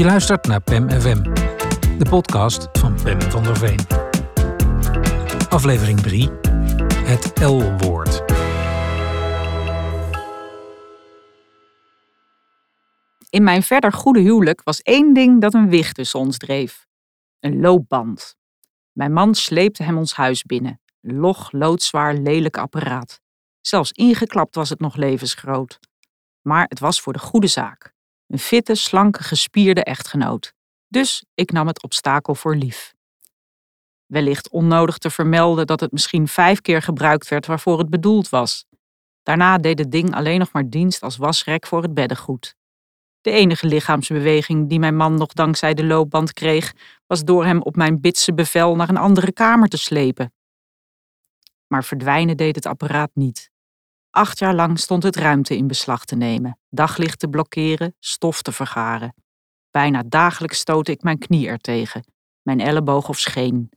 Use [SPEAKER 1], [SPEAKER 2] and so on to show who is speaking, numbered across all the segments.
[SPEAKER 1] Je luistert naar PEM FM, de podcast van Pem van der Veen. Aflevering 3, het L-woord.
[SPEAKER 2] In mijn verder goede huwelijk was één ding dat een wicht tussen ons dreef. Een loopband. Mijn man sleepte hem ons huis binnen. Log, loodzwaar, lelijk apparaat. Zelfs ingeklapt was het nog levensgroot. Maar het was voor de goede zaak. Een fitte, slanke, gespierde echtgenoot. Dus ik nam het obstakel voor lief. Wellicht onnodig te vermelden dat het misschien vijf keer gebruikt werd waarvoor het bedoeld was. Daarna deed het ding alleen nog maar dienst als wasrek voor het beddengoed. De enige lichaamsbeweging die mijn man nog dankzij de loopband kreeg, was door hem op mijn bitse bevel naar een andere kamer te slepen. Maar verdwijnen deed het apparaat niet. Acht jaar lang stond het ruimte in beslag te nemen, daglicht te blokkeren, stof te vergaren. Bijna dagelijks stootte ik mijn knie ertegen, mijn elleboog of scheen.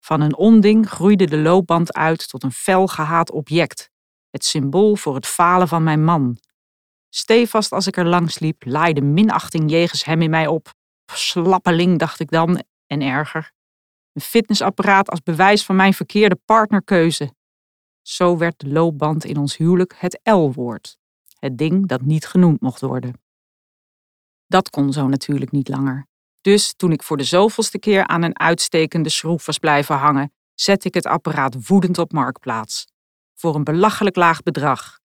[SPEAKER 2] Van een onding groeide de loopband uit tot een fel gehaat object, het symbool voor het falen van mijn man. Stevast als ik er langs liep, laaide minachting jegens hem in mij op. Slappeling, dacht ik dan, en erger. Een fitnessapparaat als bewijs van mijn verkeerde partnerkeuze. Zo werd de loopband in ons huwelijk het L-woord, het ding dat niet genoemd mocht worden. Dat kon zo natuurlijk niet langer. Dus toen ik voor de zoveelste keer aan een uitstekende schroef was blijven hangen, zette ik het apparaat woedend op marktplaats. Voor een belachelijk laag bedrag.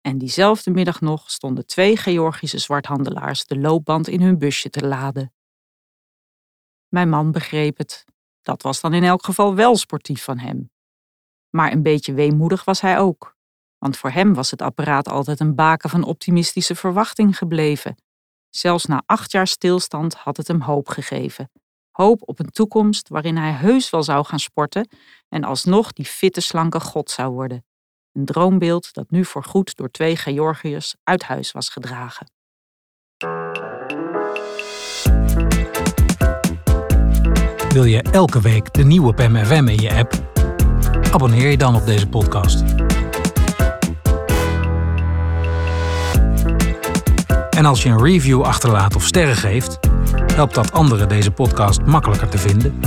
[SPEAKER 2] En diezelfde middag nog stonden twee Georgische zwarthandelaars de loopband in hun busje te laden. Mijn man begreep het. Dat was dan in elk geval wel sportief van hem. Maar een beetje weemoedig was hij ook. Want voor hem was het apparaat altijd een baken van optimistische verwachting gebleven. Zelfs na acht jaar stilstand had het hem hoop gegeven. Hoop op een toekomst waarin hij heus wel zou gaan sporten en alsnog die fitte, slanke god zou worden. Een droombeeld dat nu voorgoed door twee Georgiërs uit huis was gedragen.
[SPEAKER 1] Wil je elke week de nieuwe PEM FM in je app? Abonneer je dan op deze podcast. En als je een review achterlaat of sterren geeft, helpt dat anderen deze podcast makkelijker te vinden